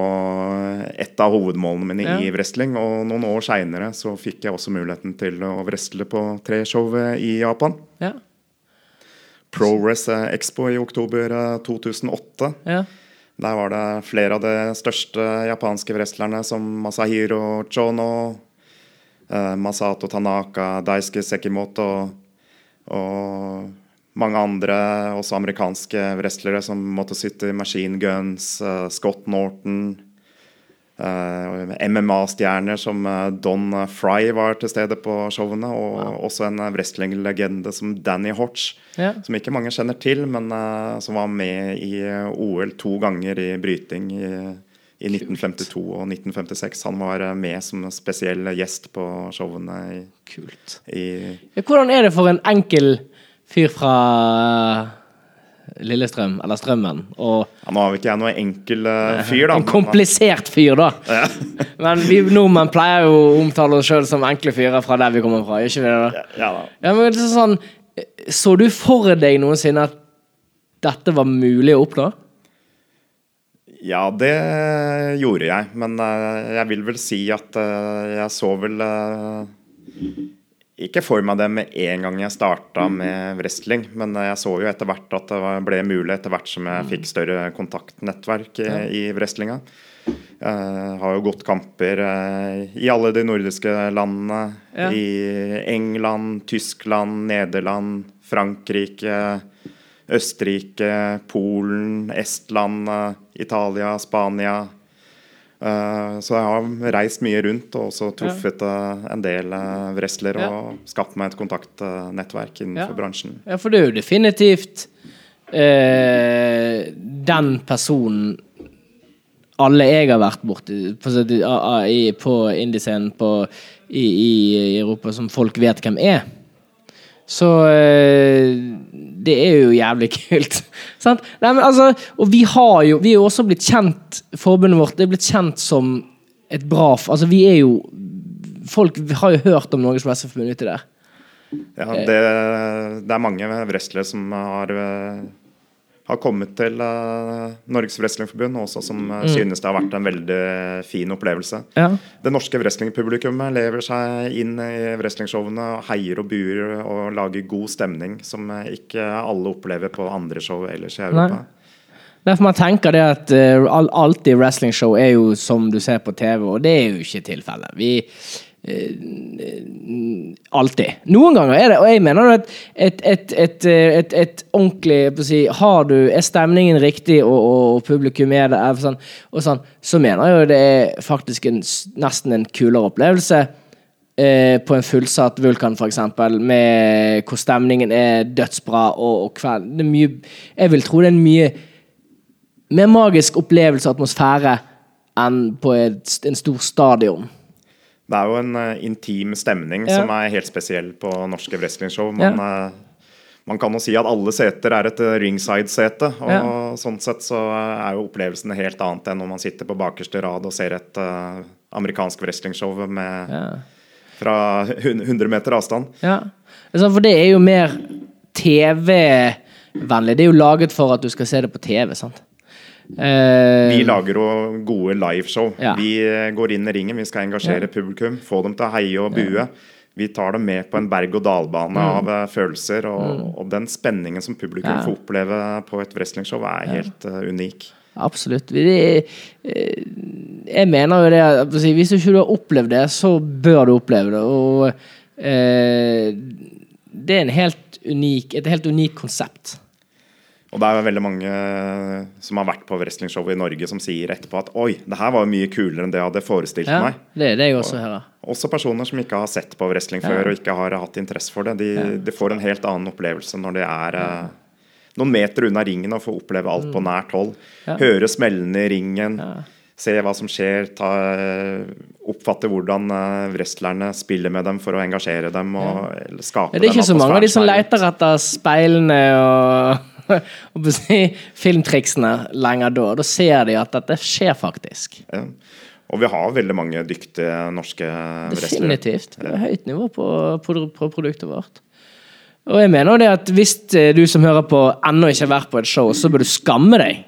et av hovedmålene mine Ja. i wrestling. Og noen år seinere så fikk jeg også muligheten til å wrestle på tre show i Japan. Ja. Pro Expo i oktober eh, 2008. ja. Der var det flere av de største japanske wrestlerne som Masahiro Chono, eh, Masato Tanaka, Daisuke Sekimoto og mange andre, også amerikanske wrestlere som måtte sitte i Machine Guns, eh, Scott Norton eh, MMA-stjerner som eh, Don Fry var til stede på showene, og også en wrestlinglegende som Danny Hotch, Ja. som ikke mange kjenner til, men som var med i OL to ganger i bryting i, i 1952 og 1956. Han var med som spesiell gjest på showene i, Kult. i hvordan er det for en enkel fyr fra eh, Lillestrøm, eller Strømmen, og ja, Nå har vi ikke jeg noe enkel uh, (laughs) fyr, da. En komplisert fyr, da. (laughs) Men vi nordmenn pleier jo å omtale oss sjøl som enkle fyrer fra der vi kommer fra. Ikke det? da? Ja, da. Ja, men det er sånn Så du for deg noensinne at dette var mulig å oppnå? Ja, det gjorde jeg. Men uh, jeg vil vel si at uh, jeg så vel ikke for meg det med en gang jeg starta med wrestling, men jeg så jo etter hvert at det ble mulig etter hvert som jeg fikk større kontaktnettverk i, i wrestlinga. Eh, har jo gått kamper eh, i alle de nordiske landene. Ja. I England, Tyskland, Nederland, Frankrike. Østerrike, Polen, Estland, eh, Italia, Spania. Eh, Så jeg har reist mye rundt og også truffet eh, en del eh, wrestlere Ja. og skapt meg et kontaktnettverk innenfor Ja. bransjen. Ja, for det er jo definitivt eh, den personen alle jeg har vært borti på, på indiescenen i, i Europa, som folk vet hvem er. Så eh, det er jo jævlig kult. (laughs) Sant? Nei, men altså, og vi har jo Vi er jo også blitt kjent, forbundet vårt det er blitt kjent som et bra Altså, vi er jo Folk har jo hørt om Norges Wrestlerforbund uti der. Ja, det, det er mange wrestlere som har, eh, har kommet til uh, Norges Wrestlingforbund, også som uh, synes det har vært en veldig fin opplevelse. Ja. Det norske wrestlingpublikummet lever seg inn i wrestlingshowene og heier og buer og lager god stemning, som uh, ikke alle opplever på andre show ellers i Europa. Nei. Derfor man tenker det at uh, alt i wrestlingshow er jo som du ser på TV, og det er jo ikke tilfellet. Vi Alltid. Noen ganger er det, og jeg mener at et, et, et, et, et ordentlig si, Har du, Er stemningen riktig, og, og publikum er det, sånn, og sånn, så mener jeg jo det er faktisk en, nesten en kulere opplevelse eh, på en fullsatt Vulkan, f.eks., med hvor stemningen er dødsbra, og, og kveld, det er mye, Jeg vil tro det er en mye mer magisk opplevelse og atmosfære enn på en stor stadion. Det er jo en uh, intim stemning Ja. som er helt spesiell på norske wrestlingshow. Man, uh, man kan jo si at alle seter er et uh, ringside-sete, og Ja. sånn sett så er jo opplevelsen helt annet enn når man sitter på bakerste rad og ser et uh, amerikansk wrestlingshow med, Ja. fra 100 meter avstand. Ja. Altså, For det er jo mer TV-vennlig. Det er jo laget for at du skal se det på TV, sant? Eh, Vi lager jo gode liveshow. Ja. Vi uh, går inn i ringen, vi skal engasjere publikum, få dem til å heie og bue. Vi tar dem med på en berg-og-dal-bane av uh, følelser, og, og den spenningen som publikum Mm. Ja. får oppleve på et wrestlingshow, er helt uh, unik. Absolutt. Eh, jeg mener jo det at Hvis du ikke har opplevd det, så bør du oppleve det. Og eh, det er en helt unik, et helt unikt konsept. Og det er veldig mange som har vært på wrestlingshow i Norge, som sier etterpå at oi, det her var jo mye kulere enn det jeg hadde forestilt Ja, meg. det er det jeg også hører. Også personer som ikke har sett på wrestling Ja. før og ikke har hatt interesse for det. De, de får en helt annen opplevelse når de er eh, noen meter unna ringen og får oppleve alt på nært hold. Mm. Ja. Høre smellene i ringen, Ja. se hva som skjer, ta, oppfatte hvordan eh, wrestlerne spiller med dem for å engasjere dem og skape Det er ikke så mange av de som leter etter speilene og, og (laughs) filmtriksene lenger da. Da ser de at dette skjer faktisk. Ja. Og vi har veldig mange dyktige norske wrestlere. Definitivt. Det er høyt nivå på, på, på produktet vårt. Og jeg mener det at hvis eh, du som hører på ennå ikke har vært på et show, så bør du skamme deg.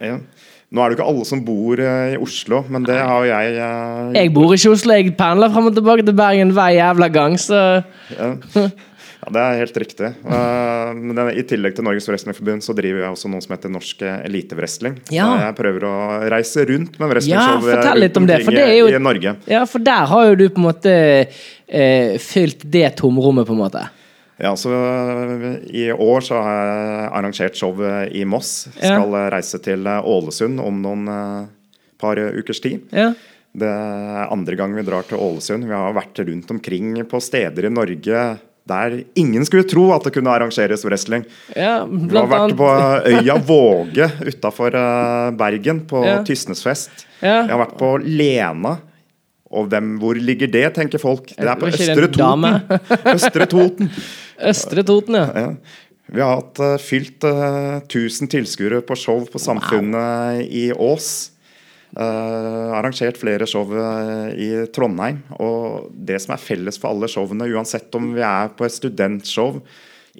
Ja. Nå er det jo ikke alle som bor eh, i Oslo, men det har jo jeg eh, Jeg bor ikke i Oslo, jeg pendler frem og tilbake til Bergen hver jævla gang, så Ja. (laughs) ja, det er helt riktig. (laughs) Eh, men I tillegg til Norges Wrestlingforbund så driver jeg også noe som heter Norsk Elitewrestling. Ja. Jeg prøver å reise rundt med wrestlingshow ja, fortell litt om det, for det er jo- i, Norge. Ja, for der har jo du på en måte eh, fylt det tomrommet, på en måte. Ja, så eh, I år så har jeg arrangert show i Moss. Ja. Skal eh, reise til Ålesund om noen par ukers tid. Ja. Det er andre gang vi drar til Ålesund. Vi har vært rundt omkring på steder i Norge der ingen skulle tro at det kunne arrangeres wrestling. ja Vi har vært på øya Våge utafor Bergen, på Ja. Tysnesfest. Ja. Jeg har vært på Lena. Og hvem, hvor ligger det, tenker folk. Det er på Østre? Toten. (laughs) Østre Toten. Østre Toten, ja. Ja. Vi har hatt eh, fylt eh, 1000 tilskuere på show på Samfunnet i Ås. Eh, arrangert flere show eh, i Trondheim. Og det som er felles for alle showene, uansett om vi er på et studentshow,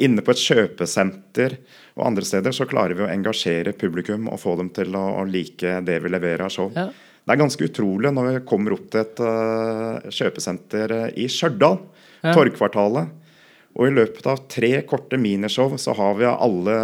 inne på et kjøpesenter og andre steder, så klarer vi å engasjere publikum og få dem til å, å like det vi leverer av show. Ja. Det er ganske utrolig når vi kommer opp til et uh, kjøpesenter i Stjørdal, Ja. Torgkvartalet. Og i løpet av tre korte minishow så har vi alle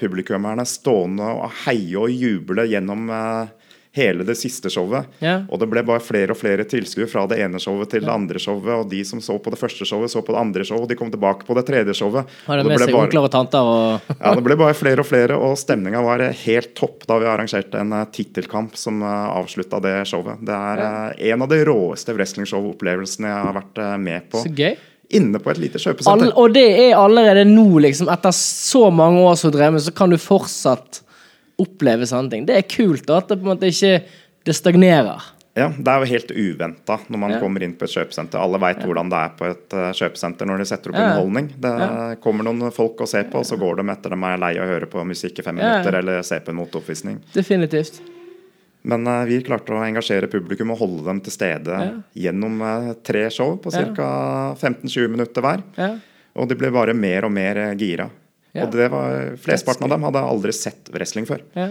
publikummerne stående og heie og juble gjennom eh, hele det siste showet. Ja. Og det ble bare flere og flere tilskuere fra det ene showet til det andre showet. Og de som så på det første showet, så på det andre showet, og de kom tilbake på det tredje showet. Har det Og med seg bare- onkler og tanter og ja, det ble bare flere og flere, og stemninga var helt topp da vi arrangerte en uh, tittelkamp som uh, avslutta det showet. Det er eh, en av de råeste wrestlingshow-opplevelsene jeg har vært eh, med på. Så gøy. Inne på et lite All, og det er allerede nå, liksom, etter så mange år som drev med, så kan du fortsatt oppleve sånne ting. Det er kult da, at det på en måte ikke det stagnerer. Ja, Det er jo helt uventa når man Ja. kommer inn på et kjøpesenter. Alle veit hvordan det er på et uh, kjøpesenter når de setter opp Ja. underholdning. Det Ja. kommer noen folk og ser på, og så går de etter dem er lei av å høre på musikk i fem Ja, ja. minutter eller se på en motoppvisning. Definitivt. Men uh, vi klarte å engasjere publikum og holde dem til stede Ja. gjennom uh, tre show på Ja. ca. 15-20 minutter hver. Ja. Og de ble bare mer og mer eh, gira. Ja. Og det var, flesteparten av dem hadde aldri sett wrestling før. Ja.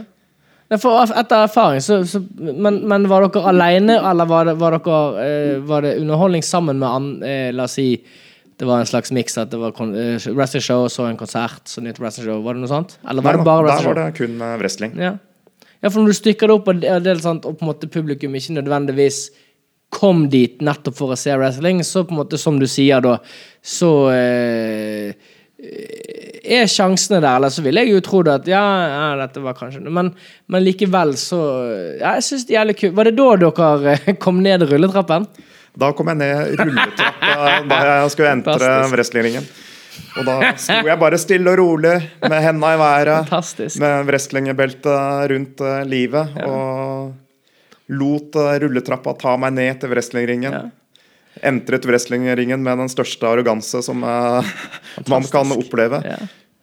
For etter erfaring, så, så men, men var dere alene, eller var det, var dere, eh, var det underholdning sammen med an, eh, La oss si det var en slags miks, at det var kon- show, wrestlingshow, så en konsert, så nytt wrestling show. Var det noe sånt? Eller var Nei, det bare wrestling? der var det kun eh, wrestling. Ja. ja, for når du stykker det opp, og det, sant, og på en måte publikum ikke nødvendigvis kom dit nettopp for å se wrestling, så på en måte, som du sier da, så eh, er sjansene der, eller så ville jeg jo trodd at ja, ja, dette var kanskje men, men likevel så Ja, jeg syns det er jævlig kult. Var det da dere eh, kom ned rulletrappen? Da kom jeg ned rulletrappa (laughs) da jeg skulle entre wrestlingringen. Og da sto jeg bare stille og rolig med henda i været, Fantastisk. med wrestlingbeltet rundt livet, livet, og lot eh, rulletrappa ta meg ned til wrestlingringen. Ja. Entret wrestlingringen med den største arroganse som eh, man kan oppleve. Ja.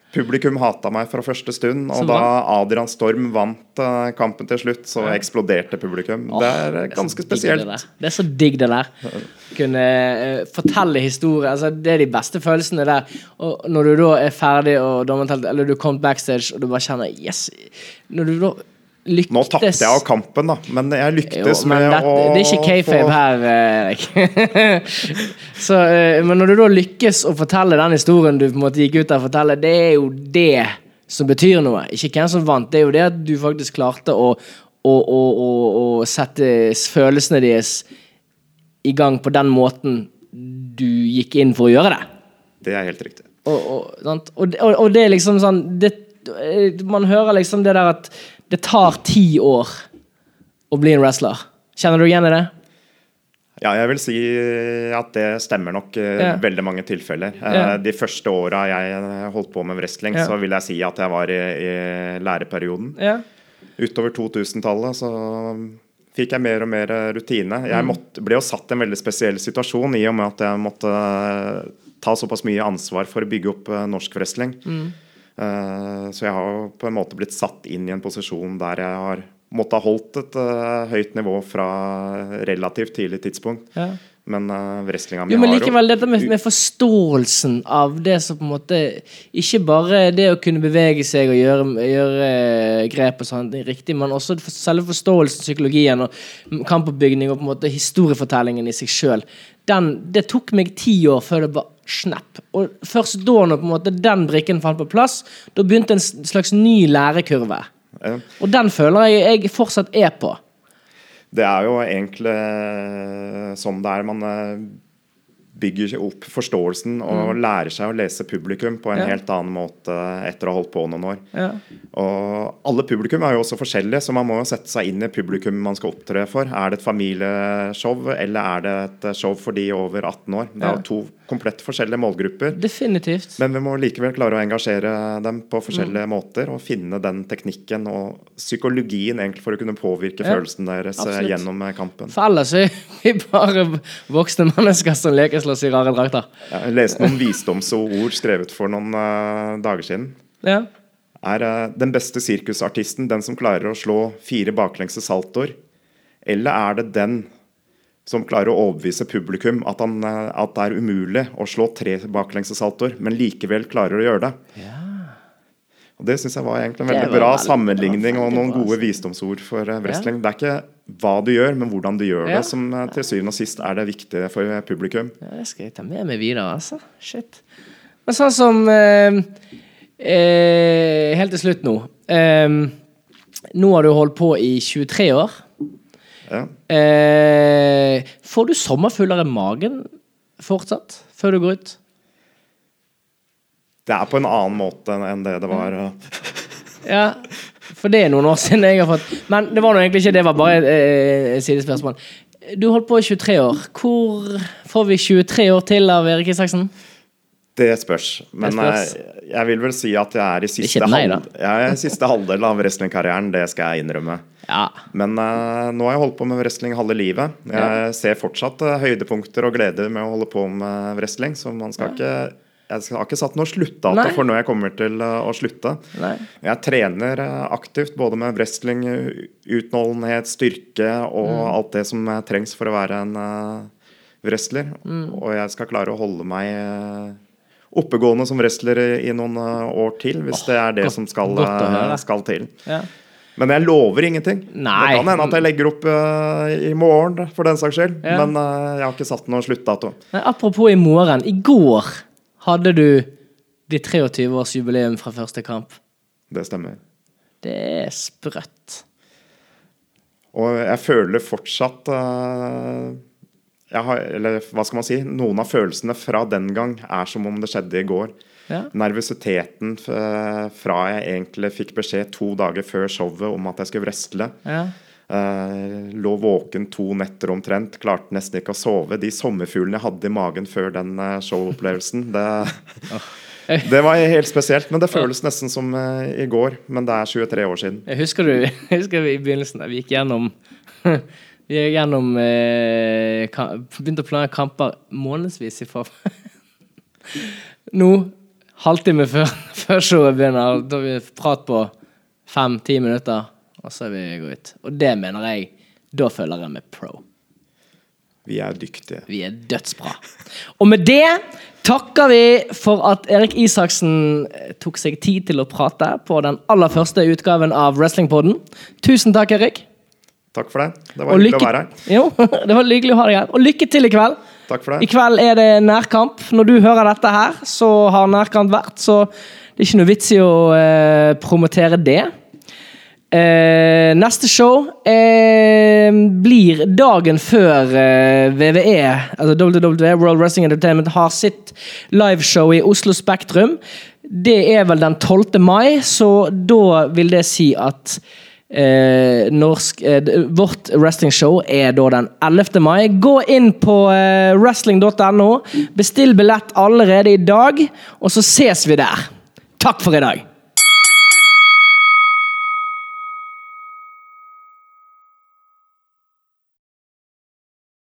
Publikum hata meg fra første stund, og da. Adrian Storm vant eh, kampen til slutt, så eksploderte publikum. det er eh, ganske det er spesielt. Det, Det er så digg, det der. Kunne eh, fortelle historier. Altså, det er de beste følelsene der. Og når du da er ferdig, og eller du kom backstage, og du bare kjenner Yes! Når du da lyktes Nå tapte jeg av kampen, da, men jeg Jo, lyktes men med det, å det er ikke kayfabe her, Erik. (laughs) så, eh, men når du da lykkes å fortelle den historien du på en måte gikk ut der og fortelle, det er jo det som betyr noe. Ikke hvem som vant, det er jo det at du faktisk klarte å, å, å, å, sette følelsene deres i gang på den måten du gikk inn for å gjøre det. Det er helt riktig. Og, og, og, det- og, og det er liksom sånn det, Man hører liksom det der at det tar ti år å bli en wrestler. Kjenner du igjen i det? Ja, jeg vil si at det stemmer nok i Ja. veldig mange tilfeller. Eh, Ja. De første åra jeg holdt på med wrestling, yeah. så vil jeg si at jeg var i, i læreperioden. Utover 2000-tallet så fikk jeg mer og mer rutine. Jeg Mm. måtte, ble jo satt i en veldig spesiell situasjon i og med at jeg måtte eh, ta såpass mye ansvar for å bygge opp eh, norsk wrestling. Mm. Eh, Så jeg har på en måte blitt satt inn i en posisjon der jeg har måttet ha holdt et eh, høyt nivå fra relativt tidlig tidspunkt. Ja. Men uh, wrestlinga mi Jo, men likevel, dette med, med forståelsen av det som på en måte Ikke bare det å kunne bevege seg og gjøre, gjøre grep og sånt riktig, men også selve forståelsen, psykologien og kampoppbygning og på en måte historiefortellingen i seg sjøl. Det tok meg ti år før det bare snapp. Og først da, når på en måte den brikken falt på plass, da begynte en slags ny lærekurve. Ja. Og den føler jeg jeg fortsatt er på. Det er jo egentlig sånn det er. Man eh, bygger opp forståelsen og lærer seg å lese publikum på en Mm. Ja. helt annen måte etter å ha holdt på noen år. Ja. Og alle publikum er jo også forskjellige, så man må jo sette seg inn i publikum man skal opptre for. Er det et familieshow, eller er det et show for de over 18 år? Det er Ja. jo to komplett forskjellige målgrupper. Definitivt. Men vi må likevel klare å engasjere dem på forskjellige Mm. måter og finne den teknikken og psykologien egentlig for å kunne påvirke Ja, følelsen deres eh, absolutt. gjennom eh, kampen. For ellers er vi bare voksne mennesker som lekeslåss i rare drakter. Jeg leste noen visdomsord skrevet for noen uh, dager siden. Ja. Er uh, den beste sirkusartisten den som klarer å slå fire baklengse saltoer? Eller er det den som klarer å overbevise publikum at, han, eh, at det er umulig å slå tre baklengse saltoer, men likevel klarer å gjøre det? Og Det syns jeg var egentlig en veldig bra veldig- sammenligning og noen gode visdomsord for eh, wrestling. Det er ikke hva du gjør, men hvordan du gjør det, som eh, til syvende og sist er det viktige for eh, publikum. ja, det skal jeg ta med meg videre, altså. Shit. Men sånn som eh, eh, Helt til slutt nå. Eh, nå har du holdt på i 23 år. Ja. Eh, får du sommerfugler i magen fortsatt, før du går ut? Det er på en annen måte enn det det var. eh, (laughs) Ja, for det er noen år siden jeg har fått Men det var nå egentlig ikke det, var bare eh, et sidespørsmål. Du holdt på i 23 år. Hvor får vi 23 år til av Erik Isaksen? Det spørs. Men Det spørs. Jeg, jeg vil vel si at jeg er i siste, nei, halv, jeg er i siste halvdel av wrestlingkarrieren. Det skal jeg innrømme. Ja. Men uh, nå har jeg holdt på med wrestling halve livet. Jeg ser fortsatt uh, høydepunkter og gleder med å holde på med wrestling. Så man skal ikke Jeg har ikke satt noe sluttdato Nei. for når jeg kommer til eh, å slutte. Nei. Jeg trener eh, aktivt både med wrestling, utholdenhet, styrke og Mm. alt det som eh, trengs for å være en wrestler. Mm. Og jeg skal klare å holde meg oppegående som wrestler i, noen år til, hvis det er det godt- som skal, skal til. Ja. Men jeg lover ingenting. Nei. Det kan hende at jeg legger opp uh, i morgen, for den saks skyld. Ja. Men uh, jeg har ikke satt noen sluttdato. Apropos i morgen. I går hadde du ditt 23-årsjubileum fra første kamp. Det stemmer. Det er sprøtt. Og jeg føler fortsatt uh, jeg har, Eller hva skal man si? Noen av følelsene fra den gang er som om det skjedde i går. Ja. Nervøsiteten eh, fra jeg egentlig fikk beskjed to dager før showet om at jeg skulle wrestle. Ja. Eh, lå våken to netter omtrent, klarte nesten ikke å sove. De sommerfuglene jeg hadde i magen før den eh, showopplevelsen, det, (laughs) det var helt spesielt. Men det føles nesten som eh, i går, men det er 23 år siden. Jeg husker du (laughs) jeg husker vi i begynnelsen da vi gikk gjennom (laughs) Vi gikk gjennom eh, Begynte å planlegge kamper månedsvis i forveien. Nå, halvtime før, før showet begynner, da har vi prat på fem-ti minutter, og så vil vi gå ut. Og det mener jeg Da føler jeg meg pro. Vi er dyktige. Vi er dødsbra. Og med det takker vi for at Erik Isaksen eh, tok seg tid til å prate på den aller første utgaven av Wrestlingpodden. Tusen takk, Erik. Takk for det. Det Og var hyggelig lykke- å være her. Jo, (laughs) det var hyggelig å ha deg her. Og lykke til i kveld. Takk for I kveld er det nærkamp. Når du hører dette her, så har nærkamp vært, så det er ikke noe vits i å eh, promotere det. Eh, neste show eh, blir dagen før eh, WWE, altså WWE, World Wrestling Entertainment, har sitt liveshow i Oslo Spektrum. Det er vel den 12. mai, så da vil det si at eh, norsk, eh, vårt wrestlingshow er da den 11. mai. Gå inn på eh, wrestling.no, bestill billett allerede i dag, og så ses vi der. Takk for i dag.